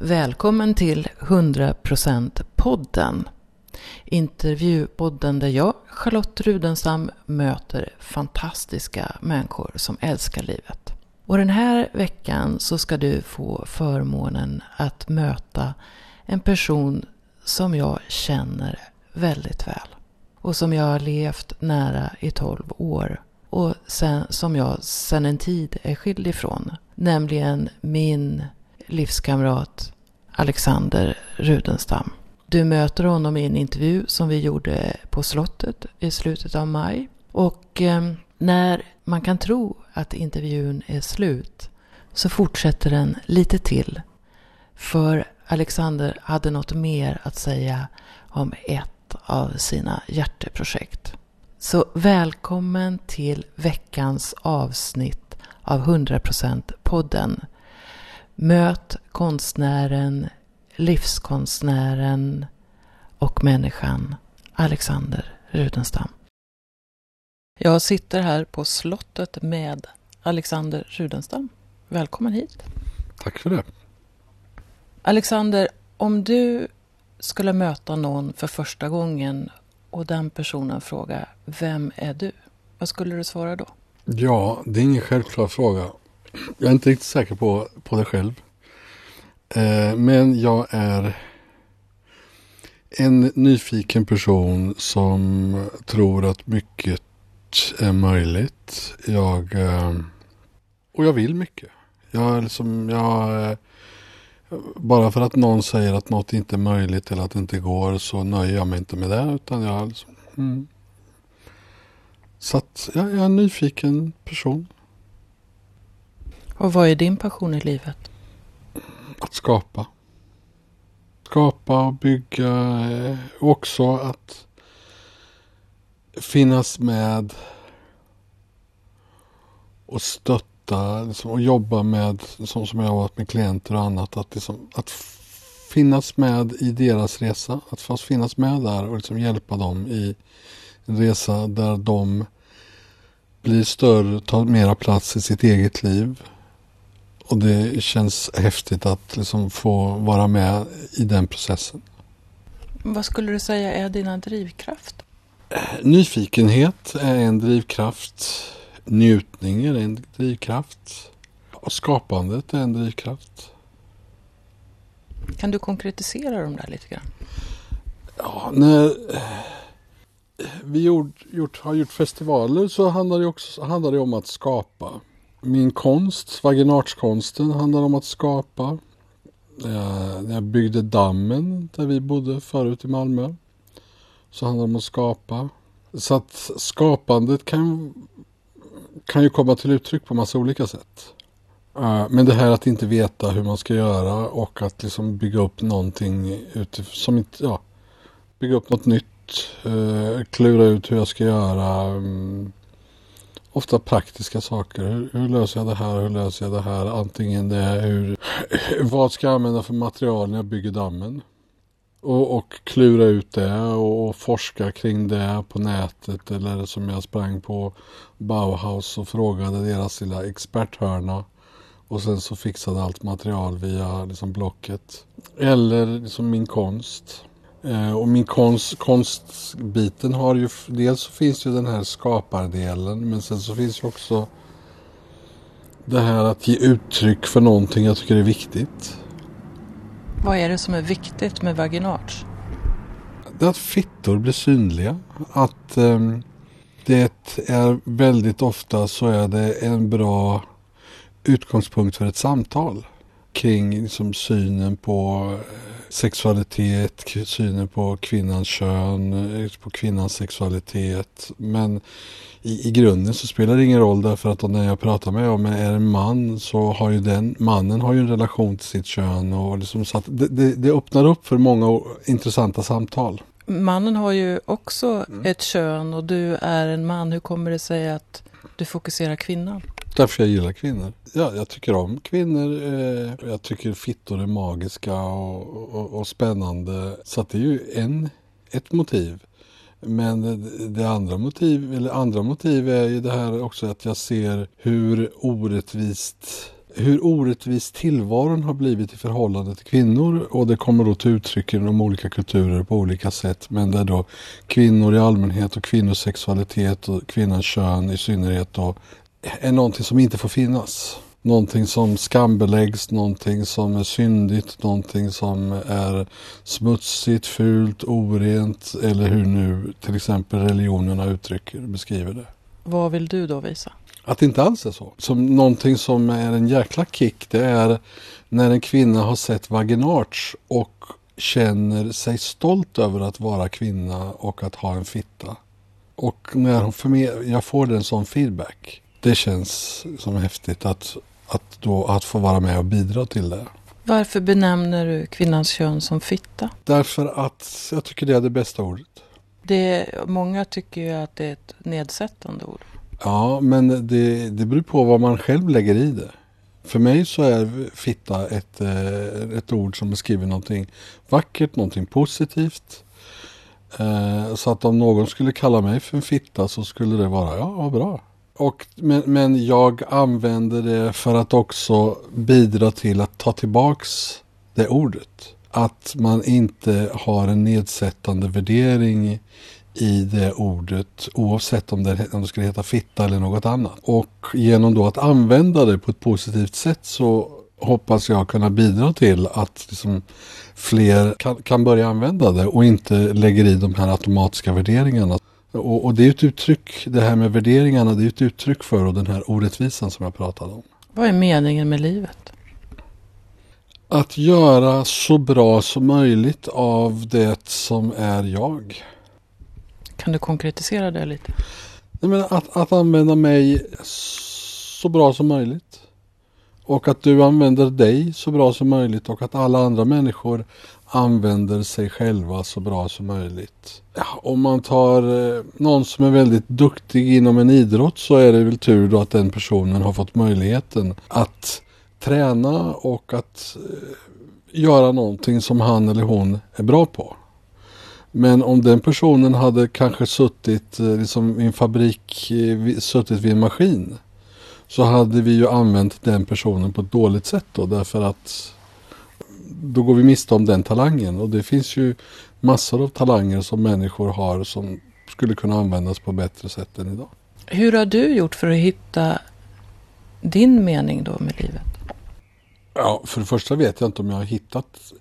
Välkommen till 100% podden. Intervjupodden där jag, Charlotte Rudenstam, möter fantastiska människor som älskar livet. Och den här veckan så ska du få förmånen att möta en person som jag känner väldigt väl. Och som jag har levt nära i 12 år. Och sen, som jag sedan en tid är skild ifrån. Nämligen min livskamrat Alexander Rudenstam. Du möter honom i en intervju som vi gjorde på slottet i slutet av maj. Och eh, när man kan tro att intervjun är slut så fortsätter den lite till. För Alexander hade något mer att säga om ett av sina hjärteprojekt. Så välkommen till veckans avsnitt av 100% podden Möt konstnären, livskonstnären och människan Alexander Rudenstam. Jag sitter här på slottet med Alexander Rudenstam. Välkommen hit. Tack för det. Alexander, om du skulle möta någon för första gången och den personen frågar Vem är du? Vad skulle du svara då? Ja, det är ingen självklar fråga. Jag är inte riktigt säker på, på det själv. Eh, men jag är en nyfiken person som tror att mycket är möjligt. Jag, eh, och jag vill mycket. Jag, liksom, jag, eh, bara för att någon säger att något inte är möjligt eller att det inte går så nöjer jag mig inte med det. Utan jag, liksom, mm. Så att jag är en nyfiken person. Och vad är din passion i livet? Att skapa. Skapa och bygga. Eh, också att finnas med och stötta liksom, och jobba med, som, som jag har varit med klienter och annat, att, liksom, att finnas med i deras resa. Att fast finnas med där och liksom hjälpa dem i en resa där de blir större, tar mera plats i sitt eget liv och det känns häftigt att liksom få vara med i den processen. Vad skulle du säga är dina drivkraft? Nyfikenhet är en drivkraft. Njutning är en drivkraft. Och skapandet är en drivkraft. Kan du konkretisera dem där lite grann? Ja, när vi gjort, gjort, har gjort festivaler så handlar det också handlar det om att skapa min konst, vaginartskonsten, handlar om att skapa. När jag byggde dammen där vi bodde förut i Malmö så handlar det om att skapa. Så att skapandet kan, kan ju komma till uttryck på massa olika sätt. Eh, men det här att inte veta hur man ska göra och att liksom bygga upp någonting utifrån, som inte, ja, bygga upp något nytt, eh, klura ut hur jag ska göra, mm, ofta praktiska saker. Hur, hur, löser jag det här? Hur löser jag det här? Antingen det är hur, vad ska jag använda för material när jag bygger dammen? Och, och klura ut det och, och, forska kring det på nätet eller som jag sprang på Bauhaus och frågade deras lilla experthörna. Och sen så fixade allt material via liksom blocket. Eller liksom min konst. Eh, och min konst, konstbiten har ju, dels så finns ju den här skapardelen men sen så finns ju också det här att ge uttryck för någonting jag tycker är viktigt. Vad är det som är viktigt med vaginarts? Det är att fittor blir synliga. Att eh, det är väldigt ofta så är det en bra utgångspunkt för ett samtal kring liksom, synen på sexualitet, synen på kvinnans kön, eh, på kvinnans sexualitet. Men i, i grunden så spelar det ingen roll därför att när jag pratar med om är en man så har ju den mannen har ju en relation till sitt kön och liksom så det, det, det öppnar upp för många intressanta samtal. Mannen har ju också mm. ett kön och du är en man. Hur kommer det sig att du fokuserar kvinnan? Därför jag gillar kvinnor. Ja, jag tycker om kvinnor. Eh, jag tycker fittor är magiska och, och, och, spännande. Så det är ju en, ett motiv. Men det, det, andra motiv, eller andra motiv är ju det här också att jag ser hur orättvist hur orättvis tillvaron har blivit i förhållande till kvinnor och det kommer då till uttryck i de olika kulturer på olika sätt men där då kvinnor i allmänhet och kvinnors sexualitet och kvinnans kön i synnerhet då är någonting som inte får finnas. Någonting som skambeläggs, någonting som är syndigt, någonting som är smutsigt, fult, orent eller hur nu till exempel religionerna uttrycker, beskriver det. Vad vill du då visa? Att det inte alls är så. Som någonting som är en jäkla kick det är när en kvinna har sett vaginarts och känner sig stolt över att vara kvinna och att ha en fitta. Och när hon förmed- jag får en sån feedback. Det känns som häftigt att, att, då, att få vara med och bidra till det. Varför benämner du kvinnans kön som fitta? Därför att jag tycker det är det bästa ordet. Det, många tycker ju att det är ett nedsättande ord. Ja, men det, det beror på vad man själv lägger i det. För mig så är fitta ett, eh, ett ord som beskriver någonting vackert, någonting positivt. Eh, Så att om någon skulle kalla mig för en fitta så skulle det vara, ja, vad bra. Och, men, men jag använder det för att också bidra till att ta tillbaks det ordet. Att man inte har en nedsättande värdering i det ordet oavsett om det, om det skulle heta fitta eller något annat. Och genom då att använda det på ett positivt sätt så hoppas jag kunna bidra till att liksom fler kan, kan börja använda det och inte lägger i de här automatiska värderingarna. Och, och det är ett uttryck, det här med värderingarna, det är ett uttryck för den här orättvisan som jag pratade om. Vad är meningen med livet? Att göra så bra som möjligt av det som är jag. Kan du konkretisera det lite? Nej, men att, att använda mig så bra som möjligt. Och att du använder dig så bra som möjligt och att alla andra människor använder sig själva så bra som möjligt. Ja, om man tar eh, någon som är väldigt duktig inom en idrott så är det väl tur då att den personen har fått möjligheten att träna och att eh, göra någonting som han eller hon är bra på. Men om den personen hade kanske suttit eh, liksom i en fabrik, suttit vid en maskin. Så hade vi ju använt den personen på ett dåligt sätt då därför att då går vi miste om den talangen. Och det finns ju massor av talanger som människor har som skulle kunna användas på bättre sätt än idag. Hur har du gjort för att hitta din mening då med livet? Ja, för det första vet jag inte om jag har hittat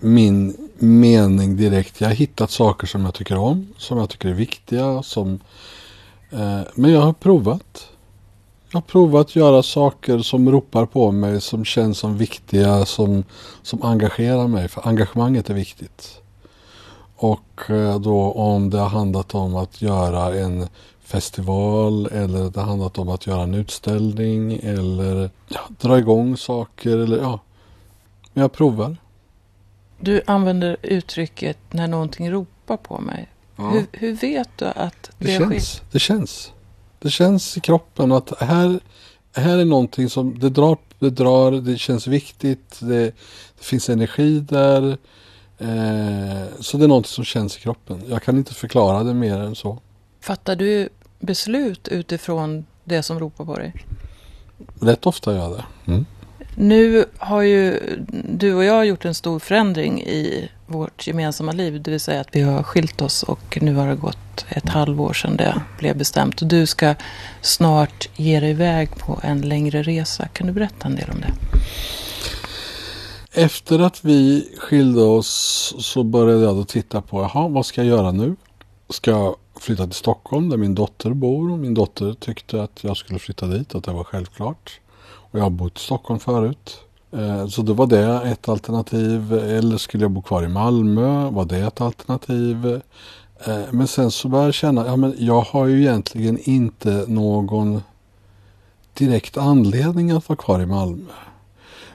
min mening direkt. Jag har hittat saker som jag tycker om, som jag tycker är viktiga. Som, eh, men jag har provat. Jag har provat göra saker som ropar på mig, som känns som viktiga, som, som engagerar mig. För engagemanget är viktigt. Och eh, då om det har handlat om att göra en festival eller det har handlat om att göra en utställning eller ja, dra igång saker eller ja. Men jag provar. Du använder uttrycket när någonting ropar på mig. Hur, hur vet du att det, Det sker? känns, det känns. Det känns i kroppen att här, här är någonting som det drar, det drar, det känns viktigt, det, det finns energi där. Eh, så det är någonting som känns i kroppen. Jag kan inte förklara det mer än så. Fattar du beslut utifrån det som ropar på dig? Rätt ofta gör jag det. Mm. Nu har ju du och jag gjort en stor förändring i vårt gemensamma liv. Det vill säga att vi har skilt oss och nu har det gått ett halvår sedan det blev bestämt. Och du ska snart ge dig iväg på en längre resa. Kan du berätta en del om det? Efter att vi skilde oss så började jag då titta på, jaha, vad ska jag göra nu? Ska jag flytta till Stockholm där min dotter bor? Och min dotter tyckte att jag skulle flytta dit, att det var självklart. Och jag har bott i Stockholm förut. Eh, så då var det ett alternativ. Eller skulle jag bo kvar i Malmö? Var det ett alternativ? Eh, men sen så började jag känna, ja men jag har ju egentligen inte någon direkt anledning att vara kvar i Malmö.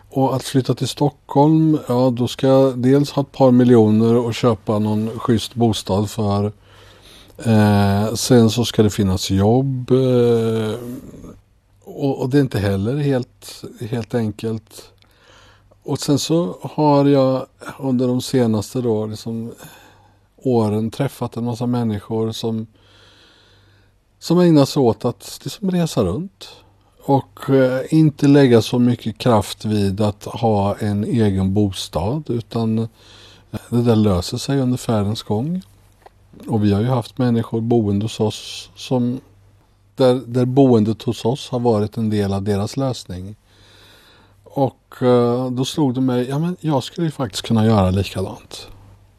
Och att flytta till Stockholm, ja då ska jag dels ha ett par miljoner och köpa någon schysst bostad för. Eh, sen så ska det finnas jobb. Eh, och, och det är inte heller helt, helt enkelt. Och sen så har jag under de senaste då, liksom, åren träffat en massa människor som, som ägnar sig åt att liksom, resa runt. och eh, inte lägga så mycket kraft vid att ha en egen bostad utan eh, det där löser sig under färdens gång. Och vi har ju haft människor boende hos oss som där, där boendet hos oss har varit en del av deras lösning. Och eh, då slog det mig, ja men jag skulle ju faktiskt kunna göra likadant.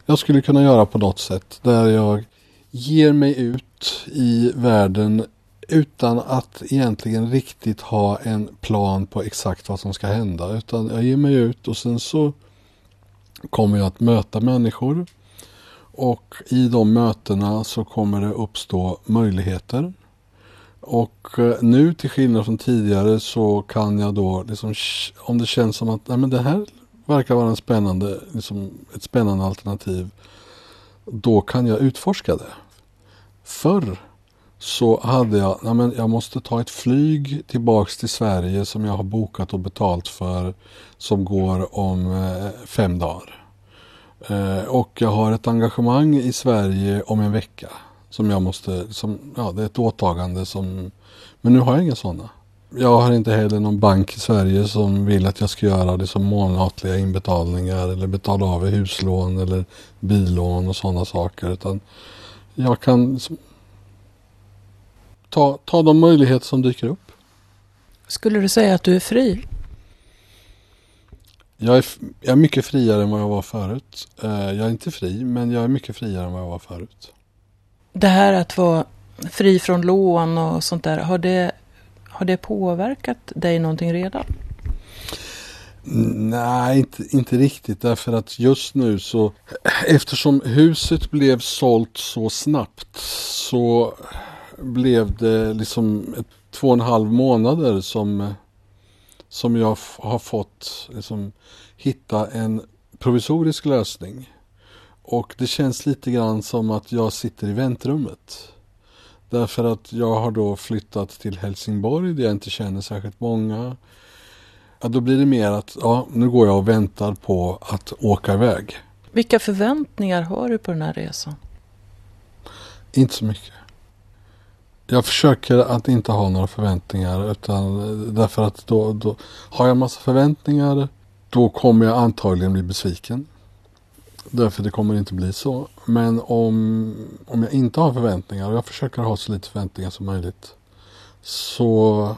Jag skulle kunna göra på något sätt där jag ger mig ut i världen utan att egentligen riktigt ha en plan på exakt vad som ska hända. Utan jag ger mig ut och sen så kommer jag att möta människor. Och i de mötena så kommer det uppstå möjligheter. Och eh, nu till skillnad från tidigare så kan jag då, liksom, om det känns som att nej, men det här verkar vara en spännande, liksom, ett spännande alternativ. Då kan jag utforska det. Förr så hade jag, nej men jag måste ta ett flyg tillbaks till Sverige som jag har bokat och betalt för som går om eh, fem dagar. Eh, och jag har ett engagemang i Sverige om en vecka som jag måste, som, ja det är ett åtagande som, men nu har jag inga sådana. Jag har inte heller någon bank i Sverige som vill att jag ska göra det som månatliga inbetalningar eller betala av huslån eller billån och sådana saker. Utan jag kan ta, ta de möjligheter som dyker upp. Skulle du säga att du är fri? Jag är, jag är mycket friare än vad jag var förut. Eh, jag är inte fri, men jag är mycket friare än vad jag var förut. Det här att vara fri från lån och sånt där, har det, har det påverkat dig någonting redan? Nej, inte, inte riktigt därför att just nu så eftersom huset blev sålt så snabbt så blev det liksom två och en halv månader som, som jag har fått liksom, hitta en provisorisk lösning. Och det känns lite grann som att jag sitter i väntrummet. Därför att jag har då flyttat till Helsingborg där jag inte känner särskilt många. Ja, då blir det mer att ja, nu går jag och väntar på att åka iväg. Vilka förväntningar har du på den här resan? Inte så mycket. Jag försöker att inte ha några förväntningar utan därför att då, då har jag massa förväntningar då kommer jag antagligen bli besviken. Därför det kommer inte bli så. Men om, om jag inte har förväntningar och jag försöker ha så lite förväntningar som möjligt så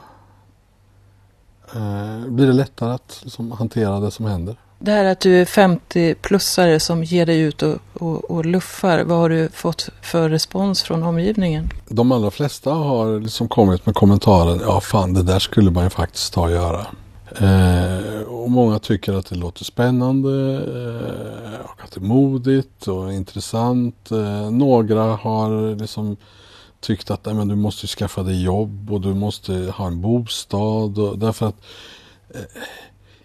eh, blir det lättare att liksom, hantera det som händer. Det här att du är 50-plussare som ger dig ut och, och, och, luffar, vad har du fått för respons från omgivningen? De allra flesta har liksom kommit med kommentaren, ja fan det där skulle man ju faktiskt ta och göra. Eh, och många tycker att det låter spännande eh, och att det är modigt och intressant. Eh, några har liksom tyckt att nej, men du måste skaffa dig jobb och du måste ha en bostad. Och, därför att eh,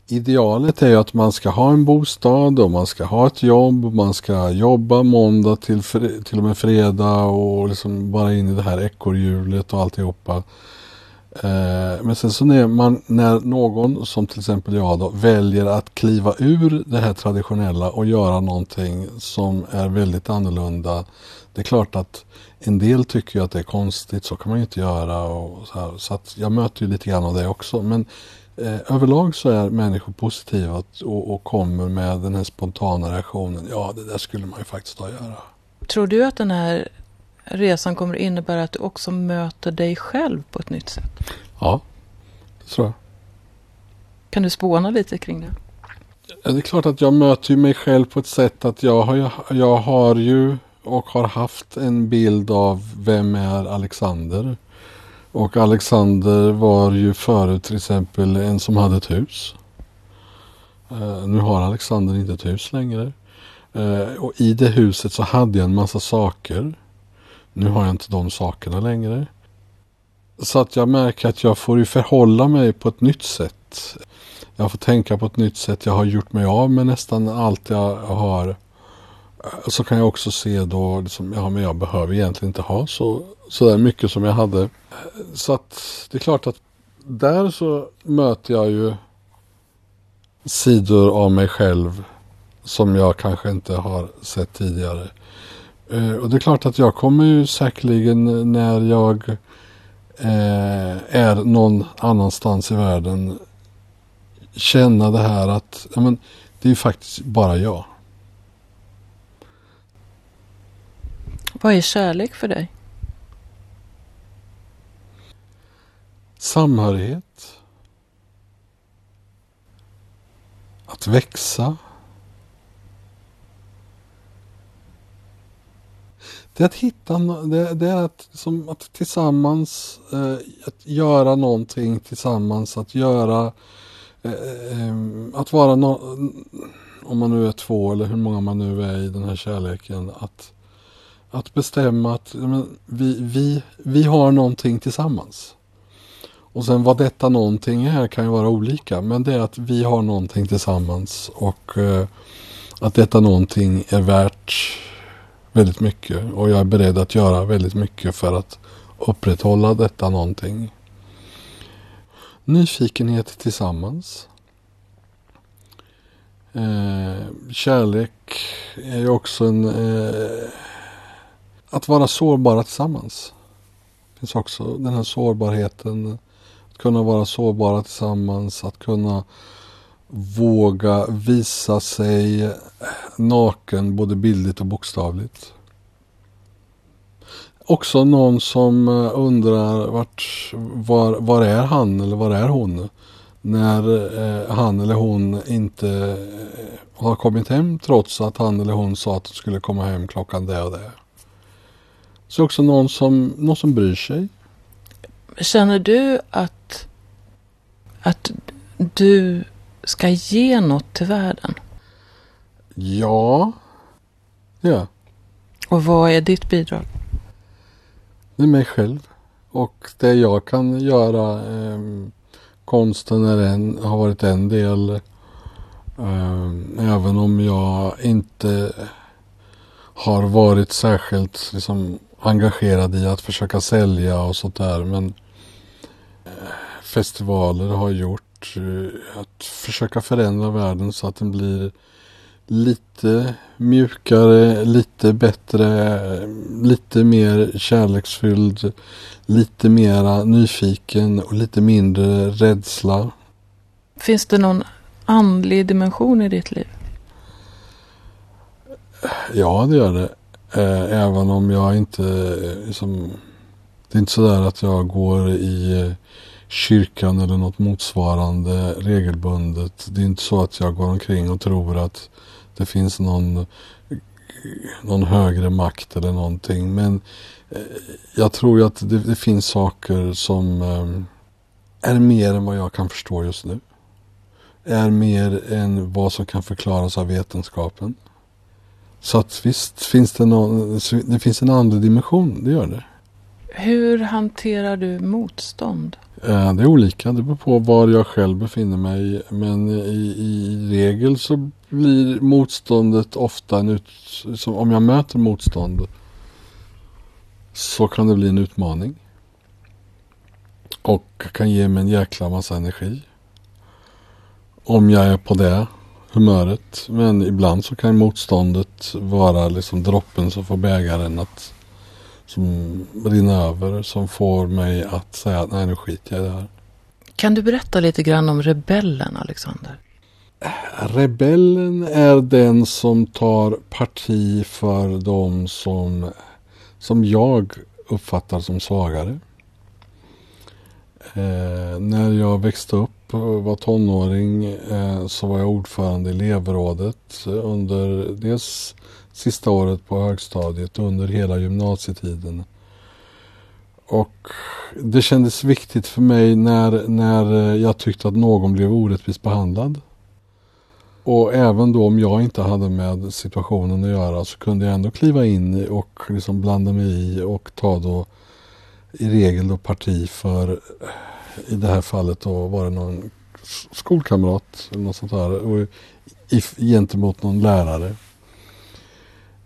idealet är ju att man ska ha en bostad och man ska ha ett jobb. Man ska jobba måndag till, till och med fredag och liksom bara in i det här ekorrhjulet och alltihopa. Eh, men sen så när, man, när någon som till exempel jag då väljer att kliva ur det här traditionella och göra någonting som är väldigt annorlunda. Det är klart att en del tycker ju att det är konstigt, så kan man ju inte göra. Och så här, så att jag möter ju lite grann av det också. Men eh, överlag så är människor positiva och, och kommer med den här spontana reaktionen. Ja, det där skulle man ju faktiskt ha göra. Tror du att den här resan kommer innebära att du också möter dig själv på ett nytt sätt? Ja, det tror jag. Kan du spåna lite kring det? Ja, det är klart att jag möter mig själv på ett sätt att jag har, jag har ju och har haft en bild av vem är Alexander. Och Alexander var ju förut till exempel en som hade ett hus. Uh, nu har Alexander inte ett hus längre. Uh, och i det huset så hade jag en massa saker. Nu har jag inte de sakerna längre. Så att jag märker att jag får ju förhålla mig på ett nytt sätt. Jag får tänka på ett nytt sätt. Jag har gjort mig av med nästan allt jag har. Så kan jag också se då, liksom, ja men jag behöver egentligen inte ha så, så där mycket som jag hade. Så att det är klart att där så möter jag ju sidor av mig själv som jag kanske inte har sett tidigare. Eh, och det är klart att jag kommer ju säkerligen när jag eh, är någon annanstans i världen känna det här att ja, men, det är ju faktiskt bara jag. Vad är kärlek för dig? Samhörighet. Att växa. Det är att hitta, det, det är att, som att tillsammans eh, att göra någonting tillsammans, att göra, eh, eh, att vara no, om man nu är två eller hur många man nu är i den här kärleken, att, att bestämma att men, vi, vi, vi har någonting tillsammans. Och sen vad detta någonting är kan ju vara olika, men det är att vi har någonting tillsammans och eh, att detta någonting är värt väldigt mycket och jag är beredd att göra väldigt mycket för att upprätthålla detta någonting. Nyfikenhet tillsammans. Eh, kärlek är ju också en... Eh, att vara sårbara tillsammans. Det finns också den här sårbarheten. Att kunna vara sårbara tillsammans. Att kunna våga visa sig naken både bildligt och bokstavligt. Också någon som eh, undrar vart, var, var är han eller var är hon? När eh, han eller hon inte eh, har kommit hem trots att han eller hon sa att de skulle komma hem klockan det och det. Så också någon som, någon som bryr sig. Känner du att, att du ska ge något till världen? Ja. Ja. Och vad är ditt bidrag? Det är mig själv. Och det jag kan göra. Eh, konsten är en, har varit en del. Eh, även om jag inte har varit särskilt liksom, engagerad i att försöka sälja och sånt där. Men eh, festivaler har gjort eh, att försöka förändra världen så att den blir lite mjukare, lite bättre, lite mer kärleksfylld, lite mera nyfiken och lite mindre rädsla. Finns det någon andlig dimension i ditt liv? Ja, det gör det. Eh, även om jag inte liksom, Det är inte sådär att jag går i kyrkan eller något motsvarande regelbundet. Det är inte så att jag går omkring och tror att det finns någon, någon högre makt eller någonting. Men eh, jag tror ju att det, det, finns saker som eh, är mer än vad jag kan förstå just nu. Är mer än vad som kan förklaras av vetenskapen. Så att visst finns det, någon, det finns en andlig dimension, det gör det. Hur hanterar du motstånd? Eh, det är olika, det beror på var jag själv befinner mig. Men i, i regel så blir motståndet ofta en ut... Som om jag möter motstånd så kan det bli en utmaning. Och kan ge mig en jäkla massa energi. Om jag är på det humöret. Men ibland så kan motståndet vara liksom droppen som får bägaren att som rinner över. Som får mig att säga att nej nu skiter jag i det här. Kan du berätta lite grann om rebellen Alexander? Rebellen är den som tar parti för de som, som jag uppfattar som svagare. Eh, när jag växte upp och var tonåring eh, så var jag ordförande i elevrådet under dels sista året på högstadiet och under hela gymnasietiden. Och det kändes viktigt för mig när, när eh, jag tyckte att någon blev orättvist behandlad. Och även då om jag inte hade med situationen att göra så kunde jag ändå kliva in och liksom blanda mig i och ta då i regel då parti för i det här fallet då var det någon skolkamrat eller något sånt där och i, gentemot någon lärare.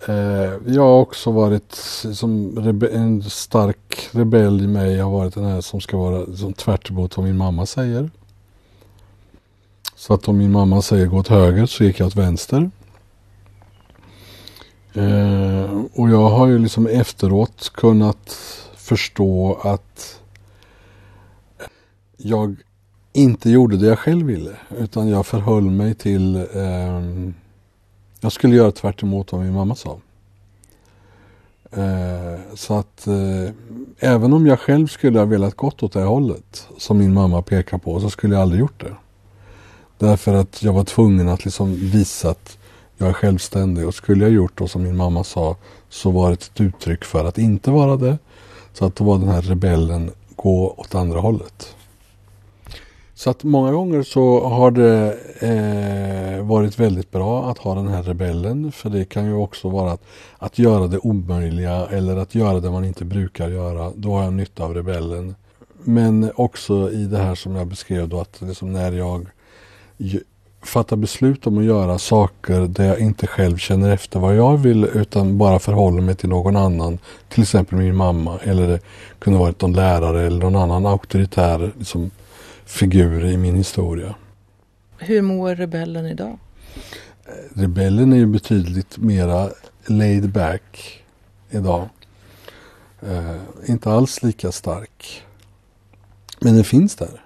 Eh, jag har också varit som en stark rebell i mig. Jag har varit den här som ska vara som tvärt emot vad min mamma säger. Så att om min mamma säger gå åt höger så gick jag åt vänster. Eh, och jag har ju liksom efteråt kunnat förstå att jag inte gjorde det jag själv ville. Utan jag förhöll mig till, eh, jag skulle göra tvärt emot vad min mamma sa. Eh, så att eh, även om jag själv skulle ha velat gått åt det hållet som min mamma pekar på så skulle jag aldrig gjort det. Därför att jag var tvungen att liksom visa att jag är självständig och skulle jag gjort då som min mamma sa så var det ett uttryck för att inte vara det. Så att då var den här rebellen gå åt andra hållet. Så att många gånger så har det eh, varit väldigt bra att ha den här rebellen. För det kan ju också vara att, att göra det omöjliga eller att göra det man inte brukar göra. Då har jag nytta av rebellen. Men också i det här som jag beskrev då att liksom när jag fattar beslut om att göra saker där jag inte själv känner efter vad jag vill utan bara förhåller mig till någon annan. Till exempel min mamma eller det kunde varit någon lärare eller någon annan auktoritär liksom, figur i min historia. Hur mår rebellen idag? Rebellen är ju betydligt mera laid back idag. Eh, inte alls lika stark. Men den finns där.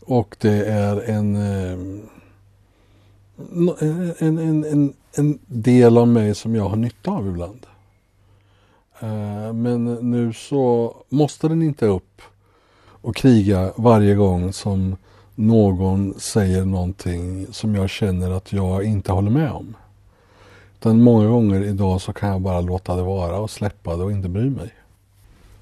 Och det är en, eh, en, en, en, en del av mig som jag har nytta av ibland. Eh, men nu så måste den inte upp och kriga varje gång som någon säger någonting som jag känner att jag inte håller med om. Utan många gånger idag så kan jag bara låta det vara och släppa det och inte bry mig.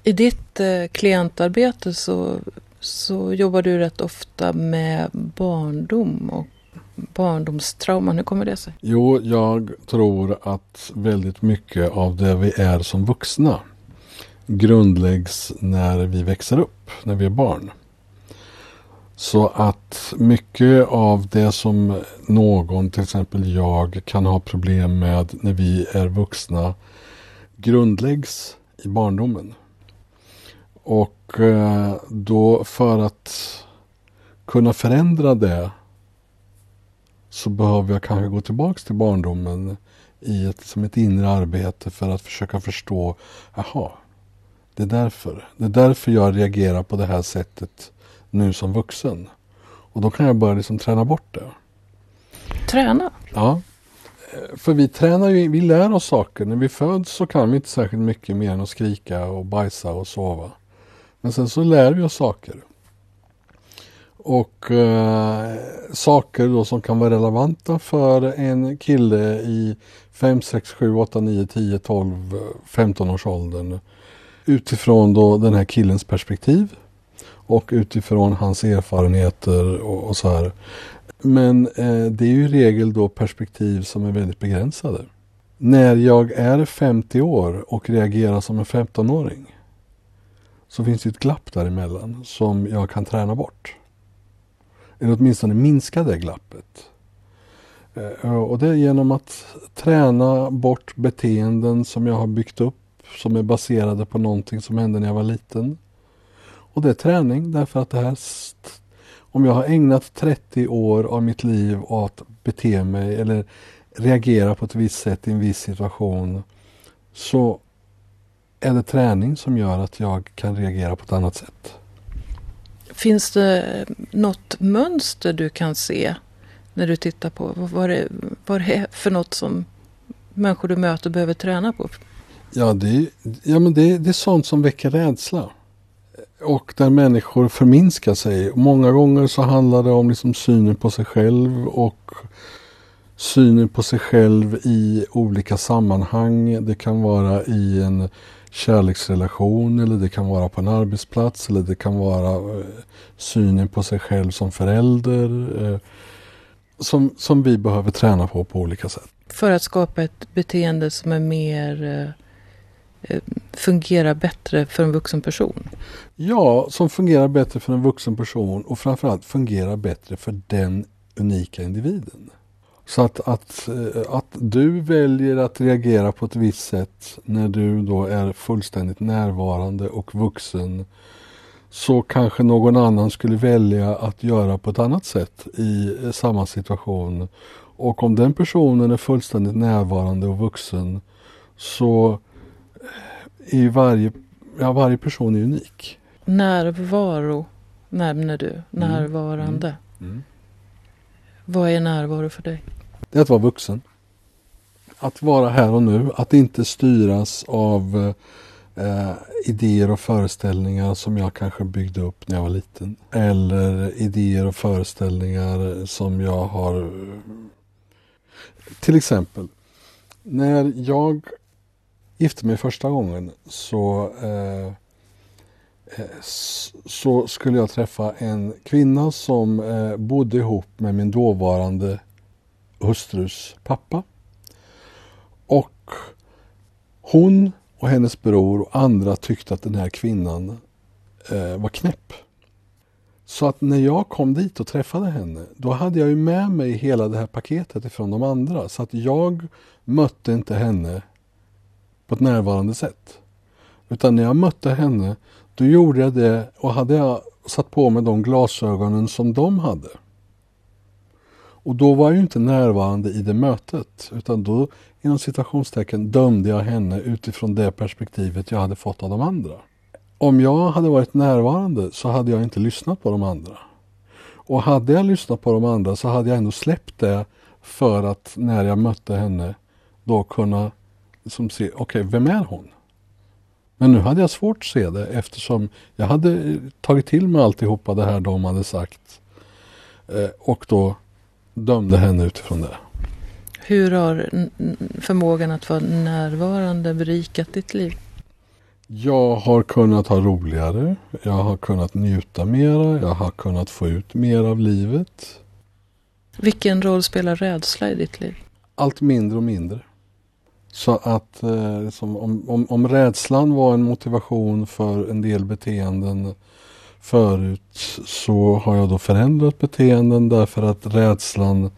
I ditt eh, klientarbete så, så jobbar du rätt ofta med barndom och barndomstrauman. Hur kommer det sig? Jo, jag tror att väldigt mycket av det vi är som vuxna grundläggs när vi växer upp, när vi är barn. Så att mycket av det som någon, till exempel jag, kan ha problem med när vi är vuxna grundläggs i barndomen. Och eh, då för att kunna förändra det så behöver jag kanske gå tillbaks till barndomen i ett, som ett inre arbete för att försöka förstå, jaha, det är därför. Det är därför jag reagerar på det här sättet nu som vuxen. Och då kan jag börja liksom träna bort det. Träna? Ja. För vi tränar ju, vi lär oss saker. När vi föds så kan vi inte särskilt mycket mer än att skrika och bajsa och sova. Men sen så lär vi oss saker. Och eh, saker då som kan vara relevanta för en kille i 5, 6, 7, 8, 9, 10, 12, 15 års åldern utifrån då den här killens perspektiv och utifrån hans erfarenheter och, och så här. Men eh, det är ju i regel då perspektiv som är väldigt begränsade. När jag är 50 år och reagerar som en 15-åring så finns det ett glapp däremellan som jag kan träna bort. Eller åtminstone minska det glappet. Eh, och det är genom att träna bort beteenden som jag har byggt upp som är baserade på någonting som hände när jag var liten. Och det är träning därför att det här om jag har ägnat 30 år av mitt liv åt att bete mig eller reagera på ett visst sätt i en viss situation så är det träning som gör att jag kan reagera på ett annat sätt. Finns det något mönster du kan se när du tittar på vad det, vad det är för något som människor du möter behöver träna på? Ja, det, ja men det, det är sånt som väcker rädsla. Och där människor förminskar sig. Många gånger så handlar det om liksom synen på sig själv och synen på sig själv i olika sammanhang. Det kan vara i en kärleksrelation eller det kan vara på en arbetsplats eller det kan vara eh, synen på sig själv som förälder. Eh, som, som vi behöver träna på på olika sätt. För att skapa ett beteende som är mer Eh, Eh, fungerar bättre för en vuxen person? Ja, som fungerar bättre för en vuxen person och framförallt fungerar bättre för den unika individen. Så att, att, eh, att du väljer att reagera på ett visst sätt när du då är fullständigt närvarande och vuxen så kanske någon annan skulle välja att göra på ett annat sätt i eh, samma situation. Och om den personen är fullständigt närvarande och vuxen så är varje, ja, varje person är unik. Närvaro. nämner du. Närvarande. Mm. Vad är närvaro för dig? Det är att vara vuxen. Att vara här och nu, att inte styras av eh, idéer och föreställningar som jag kanske byggde upp när jag var liten. Eller idéer och föreställningar som jag har... Till exempel, när jag gifte mig första gången så, eh, eh så skulle jag träffa en kvinna som eh, bodde ihop med min dåvarande hustrus pappa. Och hon och hennes bror och andra tyckte att den här kvinnan eh, var knäpp. Så att när jag kom dit och träffade henne, då hade jag ju med mig hela det här paketet ifrån de andra. Så att jag mötte inte henne på ett närvarande sätt. Utan när jag mötte henne, då gjorde jag det och hade jag satt på mig de glasögonen som de hade. Och då var jag ju inte närvarande i det mötet utan då inom citationstecken dömde jag henne utifrån det perspektivet jag hade fått av de andra. Om jag hade varit närvarande så hade jag inte lyssnat på de andra. Och hade jag lyssnat på de andra så hade jag ändå släppt det för att när jag mötte henne då kunna liksom se, okej, okay, vem är hon? Men nu hade jag svårt att se det eftersom jag hade tagit till mig alltihopa det här de hade sagt. Eh, och då dömde henne utifrån det. Hur har förmågan att vara närvarande berikat ditt liv? Jag har kunnat ha roligare. Jag har kunnat njuta mera. Jag har kunnat få ut mer av livet. Vilken roll spelar rädsla i ditt liv? Allt mindre och mindre. Så att eh, liksom, om, om, om rädslan var en motivation för en del beteenden förut så har jag då förändrat beteenden därför att rädslan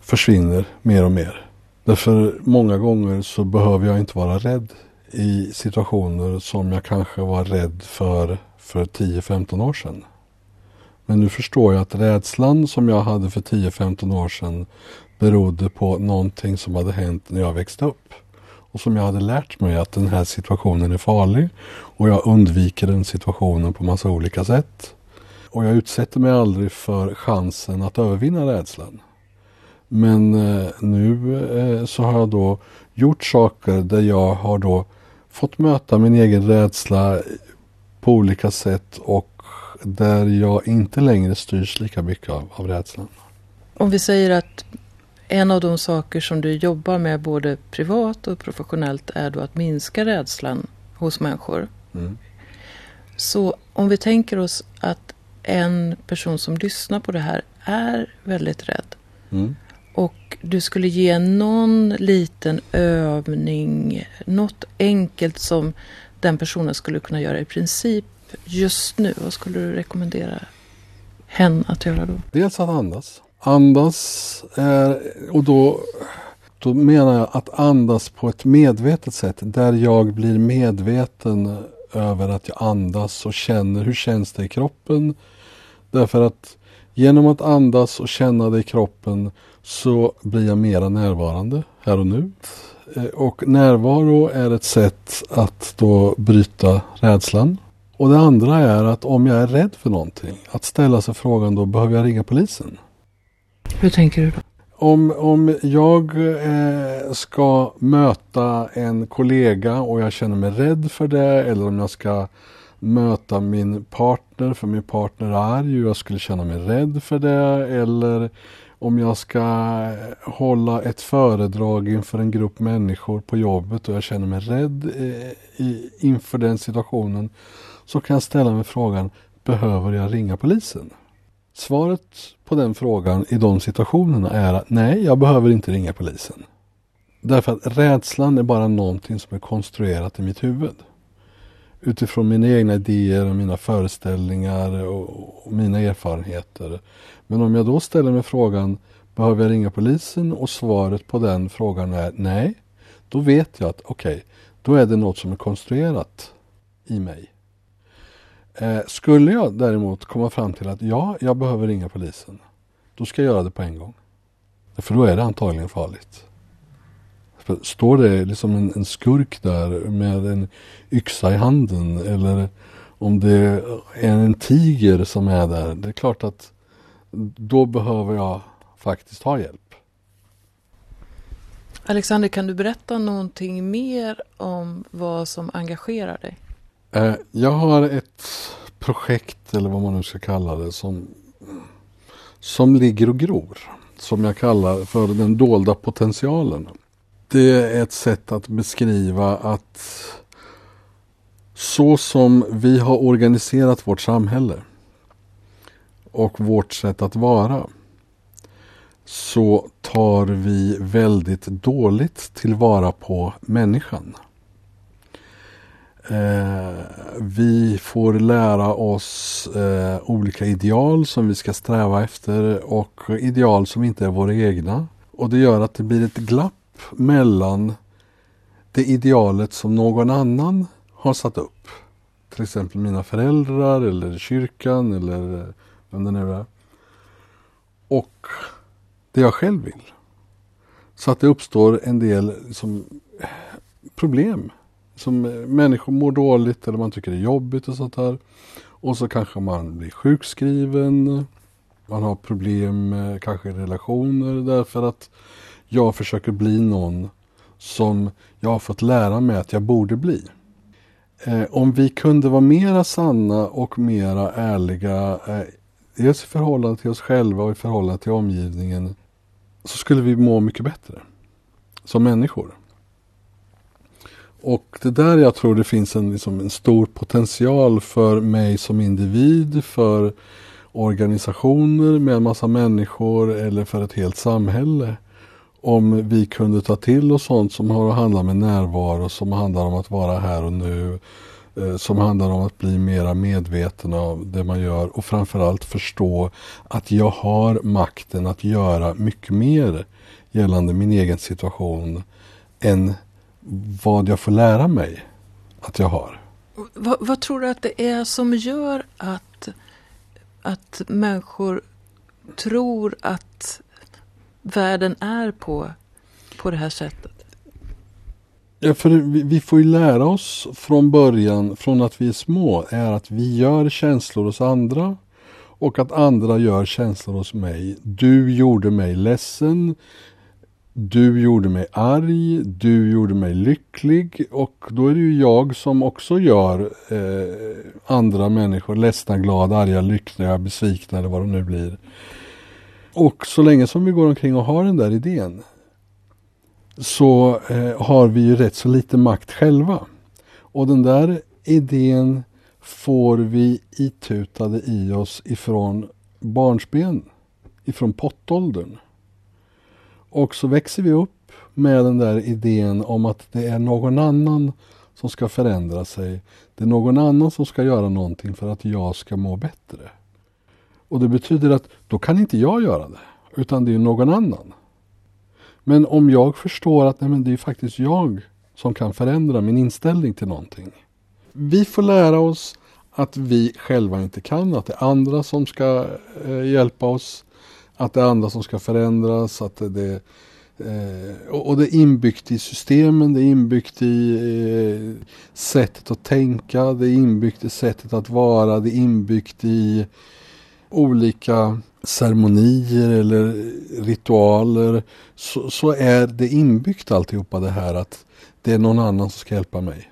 försvinner mer och mer. Därför många gånger så behöver jag inte vara rädd i situationer som jag kanske var rädd för för 10-15 år sedan. Men nu förstår jag att rädslan som jag hade för 10-15 år sedan berodde på någonting som hade hänt när jag växte upp. Och som jag hade lärt mig att den här situationen är farlig och jag undviker den situationen på massa olika sätt. Och jag utsätter mig aldrig för chansen att övervinna rädslan. Men eh, nu eh, så har jag då gjort saker där jag har då fått möta min egen rädsla på olika sätt och där jag inte längre styrs lika mycket av, av rädslan. Om vi säger att en av de saker som du jobbar med både privat och professionellt är då att minska rädslan hos människor. Mm. Så om vi tänker oss att en person som lyssnar på det här är väldigt rädd. Mm. Och du skulle ge någon liten övning, något enkelt som den personen skulle kunna göra i princip just nu. Vad skulle du rekommendera hen att göra då? Dels att andas. Andas är, och då, då menar jag att andas på ett medvetet sätt där jag blir medveten över att jag andas och känner hur känns det i kroppen. Därför att genom att andas och känna det i kroppen så blir jag mera närvarande här och nu. Och närvaro är ett sätt att då bryta rädslan. Och det andra är att om jag är rädd för någonting, att ställa sig frågan då, behöver jag ringa polisen? Hur tänker du då? Om, om jag eh, ska möta en kollega och jag känner mig rädd för det eller om jag ska möta min partner för min partner är arg och jag skulle känna mig rädd för det eller om jag ska hålla ett föredrag inför en grupp människor på jobbet och jag känner mig rädd eh, inför den situationen så kan jag ställa mig frågan behöver jag ringa polisen? Svaret på den frågan i de situationerna är att nej, jag behöver inte ringa polisen. Därför att rädslan är bara någonting som är konstruerat i mitt huvud. Utifrån mina egna idéer och mina föreställningar och, mina erfarenheter. Men om jag då ställer mig frågan, behöver jag ringa polisen? Och svaret på den frågan är nej. Då vet jag att okej, okay, då är det något som är konstruerat i mig. Eh, skulle jag däremot komma fram till att ja, jag behöver ringa polisen. Då ska jag göra det på en gång. För då är det antagligen farligt. För står det liksom en, en, skurk där med en yxa i handen eller om det är en tiger som är där, det är klart att då behöver jag faktiskt ha hjälp. Alexander, kan du berätta någonting mer om vad som engagerar dig? Eh, jag har ett projekt, eller vad man nu ska kalla det, som, som ligger och gror. Som jag kallar för den dolda potentialen. Det är ett sätt att beskriva att så som vi har organiserat vårt samhälle och vårt sätt att vara så tar vi väldigt dåligt tillvara på människan. Eh, vi får lära oss eh, olika ideal som vi ska sträva efter och ideal som inte är våra egna. Och det gör att det blir ett glapp mellan det idealet som någon annan har satt upp. Till exempel mina föräldrar eller kyrkan eller eh, vem det nu är. Och det jag själv vill. Så att det uppstår en del som, problem. Som människor mår dåligt eller man tycker det är jobbigt och sånt där. Och så kanske man blir sjukskriven. Man har problem med kanske relationer därför att jag försöker bli någon som jag har fått lära mig att jag borde bli. Eh, om vi kunde vara mera sanna och mera ärliga, eh, dels i förhållande till oss själva och i förhållande till omgivningen, så skulle vi må mycket bättre som människor. Och det där jag tror det finns en, liksom, en stor potential för mig som individ, för organisationer med en massa människor eller för ett helt samhälle. Om vi kunde ta till oss sånt som har att handla med närvaro, som handlar om att vara här och nu, eh, som handlar om att bli mera medveten av det man gör och framförallt förstå att jag har makten att göra mycket mer gällande min egen situation än vad jag får lära mig att jag har. Vad, vad, tror du att det är som gör att, att människor tror att världen är på, på det här sättet? Ja, för vi, vi, får ju lära oss från början, från att vi är små, är att vi gör känslor hos andra och att andra gör känslor hos mig. Du gjorde mig ledsen. Du gjorde mig arg, du gjorde mig lycklig och då är det ju jag som också gör eh, andra människor ledsna, glada, arga, lyckliga, besvikna eller vad de nu blir. Och så länge som vi går omkring och har den där idén så eh, har vi ju rätt så lite makt själva. Och den där idén får vi itutade i oss ifrån barnsben, ifrån pottåldern. Och så växer vi upp med den där idén om att det är någon annan som ska förändra sig. Det är någon annan som ska göra någonting för att jag ska må bättre. Och det betyder att då kan inte jag göra det, utan det är någon annan. Men om jag förstår att nej, men det är faktiskt jag som kan förändra min inställning till någonting. Vi får lära oss att vi själva inte kan, att det är andra som ska eh, hjälpa oss, att det är andra som ska förändras, att det, eh, och det är inbyggt i systemen, det är inbyggt i eh, sättet att tänka, det är inbyggt i sättet att vara, det är inbyggt i olika ceremonier eller ritualer så, så är det inbyggt alltihopa det här att det är någon annan som ska hjälpa mig.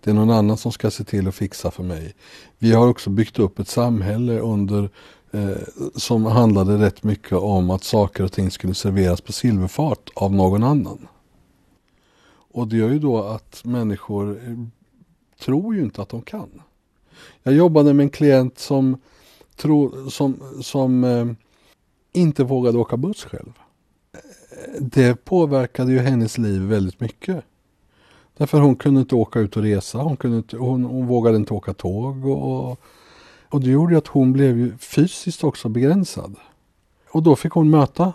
Det är någon annan som ska se till att fixa för mig. Vi har också byggt upp ett samhälle under Eh, som handlade rätt mycket om att saker och ting skulle serveras på silverfat av någon annan. Och det gör ju då att människor eh, tror ju inte att de kan. Jag jobbade med en klient som tro, som, som eh, inte vågade åka buss själv. Eh, det påverkade ju hennes liv väldigt mycket. Därför hon kunde inte åka ut och resa, hon, kunde inte, hon, hon vågade inte åka tåg. Och, och och det gjorde att hon blev ju fysiskt också begränsad. Och då fick hon möta,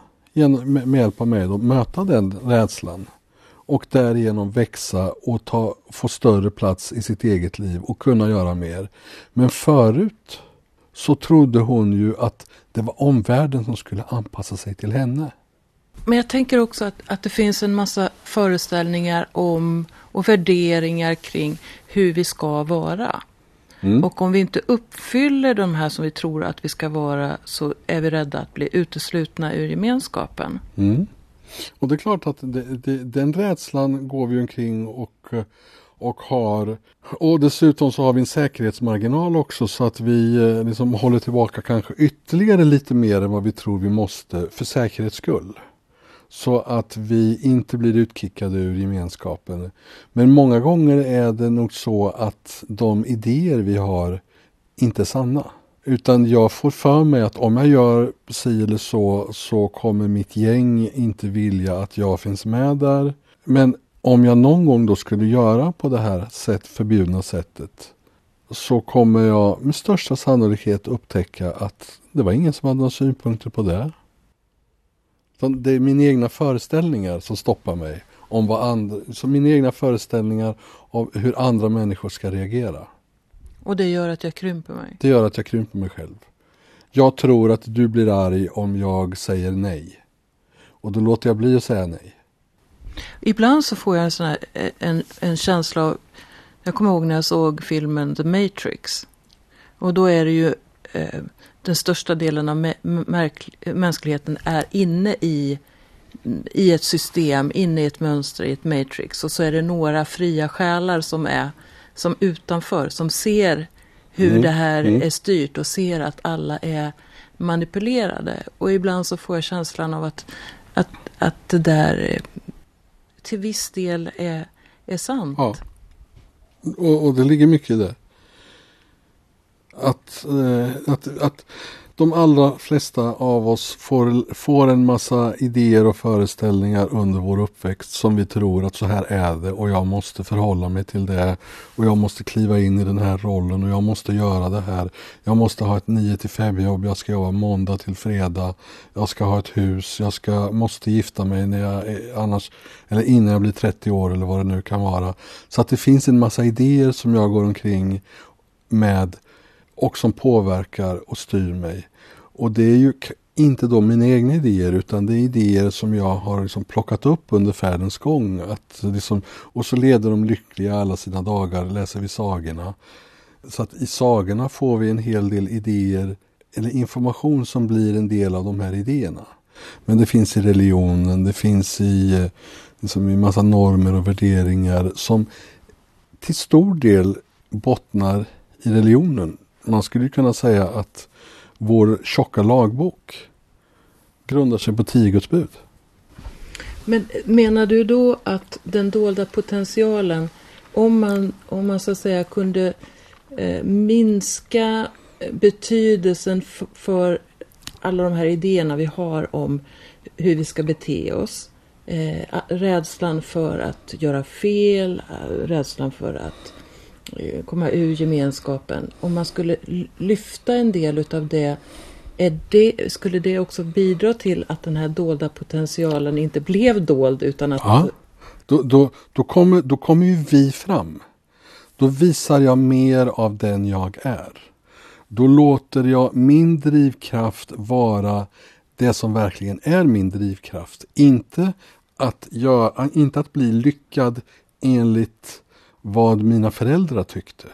med hjälp av mig, då, möta den rädslan. Och därigenom växa och ta, få större plats i sitt eget liv och kunna göra mer. Men förut så trodde hon ju att det var omvärlden som skulle anpassa sig till henne. Men jag tänker också att, att det finns en massa föreställningar om och värderingar kring hur vi ska vara. Mm. Och om vi inte uppfyller de här som vi tror att vi ska vara så är vi rädda att bli uteslutna ur gemenskapen. Mm. Och det är klart att det, det, den rädslan går vi omkring och, och har. Och dessutom så har vi en säkerhetsmarginal också så att vi eh, liksom håller tillbaka kanske ytterligare lite mer än vad vi tror vi måste för säkerhets skull. Så att vi inte blir utkickade ur gemenskapen. Men många gånger är det nog så att de idéer vi har inte är sanna. Utan jag får för mig att om jag gör si eller så så kommer mitt gäng inte vilja att jag finns med där. Men om jag någon gång då skulle göra på det här sätt, förbjudna sättet så kommer jag med största sannolikhet upptäcka att det var ingen som hade några synpunkter på det. Det är mina egna föreställningar som stoppar mig. Om vad andra, så mina egna föreställningar av hur andra människor ska reagera. Och det gör att jag krymper mig? Det gör att jag krymper mig själv. Jag tror att du blir arg om jag säger nej. Och då låter jag bli att säga nej. Ibland så får jag en, sån här, en, en känsla av... Jag kommer ihåg när jag såg filmen The Matrix. Och då är det ju... Eh, den största delen av mänskligheten är inne i, i ett system, inne i ett mönster, i ett matrix. Och så är det några fria själar som är som utanför, som ser hur mm. det här mm. är styrt och ser att alla är manipulerade. Och ibland så får jag känslan av att, att, att det där till viss del är, är sant. Ja. Och, och det ligger mycket i det. Att, eh, att, att de allra flesta av oss får, får en massa idéer och föreställningar under vår uppväxt som vi tror att så här är det och jag måste förhålla mig till det och jag måste kliva in i den här rollen och jag måste göra det här. Jag måste ha ett 9 till 5 jobb, jag ska jobba måndag till fredag, jag ska ha ett hus, jag ska, måste gifta mig när jag, annars, eller innan jag blir 30 år eller vad det nu kan vara. Så att det finns en massa idéer som jag går omkring med och som påverkar och styr mig. Och det är ju inte då mina egna idéer utan det är idéer som jag har liksom plockat upp under färdens gång. Att liksom, och så leder de lyckliga alla sina dagar, läser vi sagorna. Så att i sagorna får vi en hel del idéer eller information som blir en del av de här idéerna. Men det finns i religionen, det finns i, liksom i massa normer och värderingar som till stor del bottnar i religionen man skulle kunna säga att vår tjocka lagbok grundar sig på tio Guds bud. Men menar du då att den dolda potentialen, om man, om man så att säga kunde eh, minska betydelsen för alla de här idéerna vi har om hur vi ska bete oss. Eh, rädslan för att göra fel, rädslan för att Eh, Eh, komma ur gemenskapen. Om man skulle lyfta en del utav det, är det, skulle det också bidra till att den här dolda potentialen inte blev dold utan att... Ja, då, då, då, kommer, då kommer ju vi fram. Då visar jag mer av den jag är. Då låter jag min drivkraft vara det som verkligen är min drivkraft. Inte att, göra, inte att bli lyckad enligt vad mina föräldrar tyckte.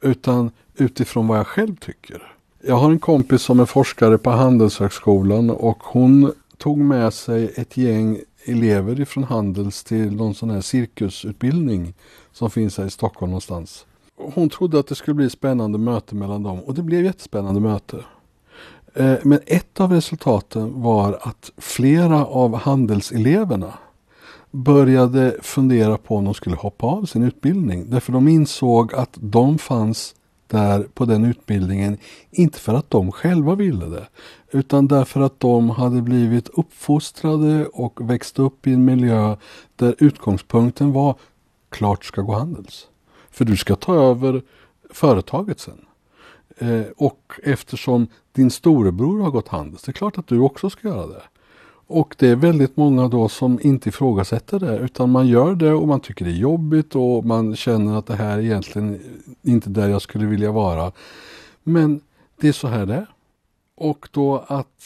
Utan utifrån vad jag själv tycker. Jag har en kompis som är forskare på Handelshögskolan och hon tog med sig ett gäng elever ifrån Handels till någon sån här cirkusutbildning som finns här i Stockholm någonstans. Hon trodde att det skulle bli ett spännande möte mellan dem och det blev ett jättespännande möte. Eh, men ett av resultaten var att flera av handelseleverna började fundera på om de skulle hoppa av sin utbildning. Därför de insåg att de fanns där på den utbildningen, inte för att de själva ville det, utan därför att de hade blivit uppfostrade och växt upp i en miljö där utgångspunkten var klart ska gå handels. För du ska ta över företaget sen. Eh, och eftersom din storebror har gått handels, det är klart att du också ska göra det. Och det är väldigt många då som inte ifrågasätter det utan man gör det och man tycker det är jobbigt och man känner att det här är egentligen inte där jag skulle vilja vara. Men det är så här det är. Och då att,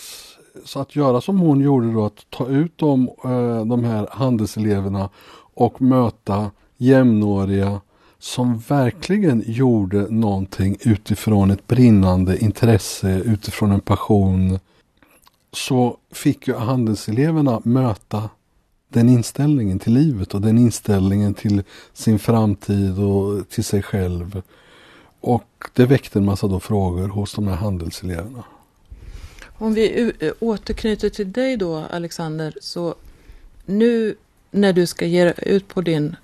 så att göra som hon gjorde då, att ta ut de, eh, de här handelseleverna och möta jämnåriga som verkligen gjorde någonting utifrån ett brinnande intresse, utifrån en passion, så fick ju handelseleverna möta den inställningen till livet och den inställningen till sin framtid och till sig själv. Och det väckte en massa då frågor hos de här handelseleverna. Om vi eh, återknyter till dig då, Alexander, så nu när du ska ge ut på din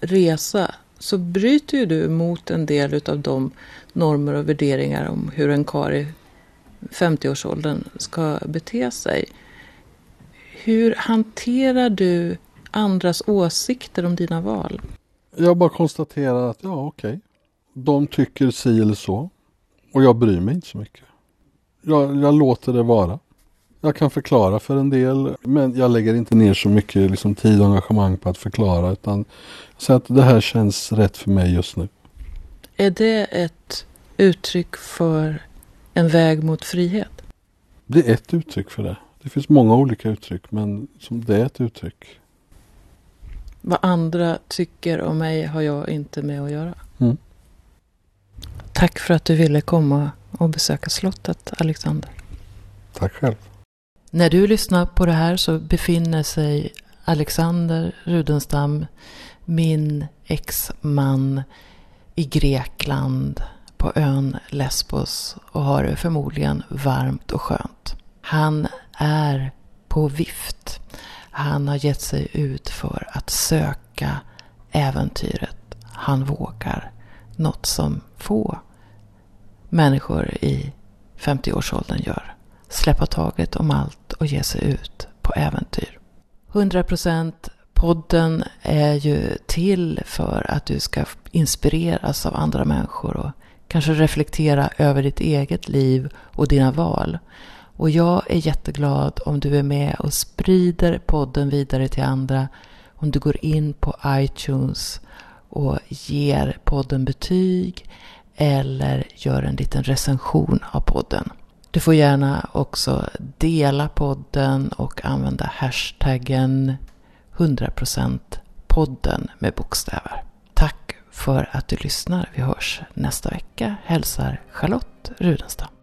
resa så bryter ju du mot en del av de normer och värderingar om hur en karl 50-årsåldern ska bete sig. Hur hanterar du andras åsikter om dina val? Jag bara konstaterar att ja, okej. Okay. De tycker si eller så. Och jag bryr mig inte så mycket. Jag, jag, låter det vara. Jag kan förklara för en del men jag lägger inte ner så mycket liksom, tid och engagemang på att förklara utan så att det här känns rätt för mig just nu. Är det ett uttryck för en väg mot frihet? Det är ett uttryck för det. Det finns många olika uttryck men det är ett uttryck. Vad andra tycker om mig har jag inte med att göra. Mm. Tack för att du ville komma och besöka slottet, Alexander. Tack själv. När du lyssnar på det här så befinner sig Alexander Rudenstam, min exman, i Grekland på ön Lesbos och har det förmodligen varmt och skönt. Han är på vift. Han har gett sig ut för att söka äventyret. Han vågar. Något som få människor i 50-årsåldern gör. Släppa taget om allt och ge sig ut på äventyr. 100% podden är ju till för att du ska inspireras av andra människor och kanske reflektera över ditt eget liv och dina val. Och jag är jätteglad om du är med och sprider podden vidare till andra. Om du går in på iTunes och ger podden betyg eller gör en liten recension av podden. Du får gärna också dela podden och använda hashtaggen 100% podden med bokstäver. För att du lyssnar. Vi hörs nästa vecka. Hälsar Charlotte Rudenstam.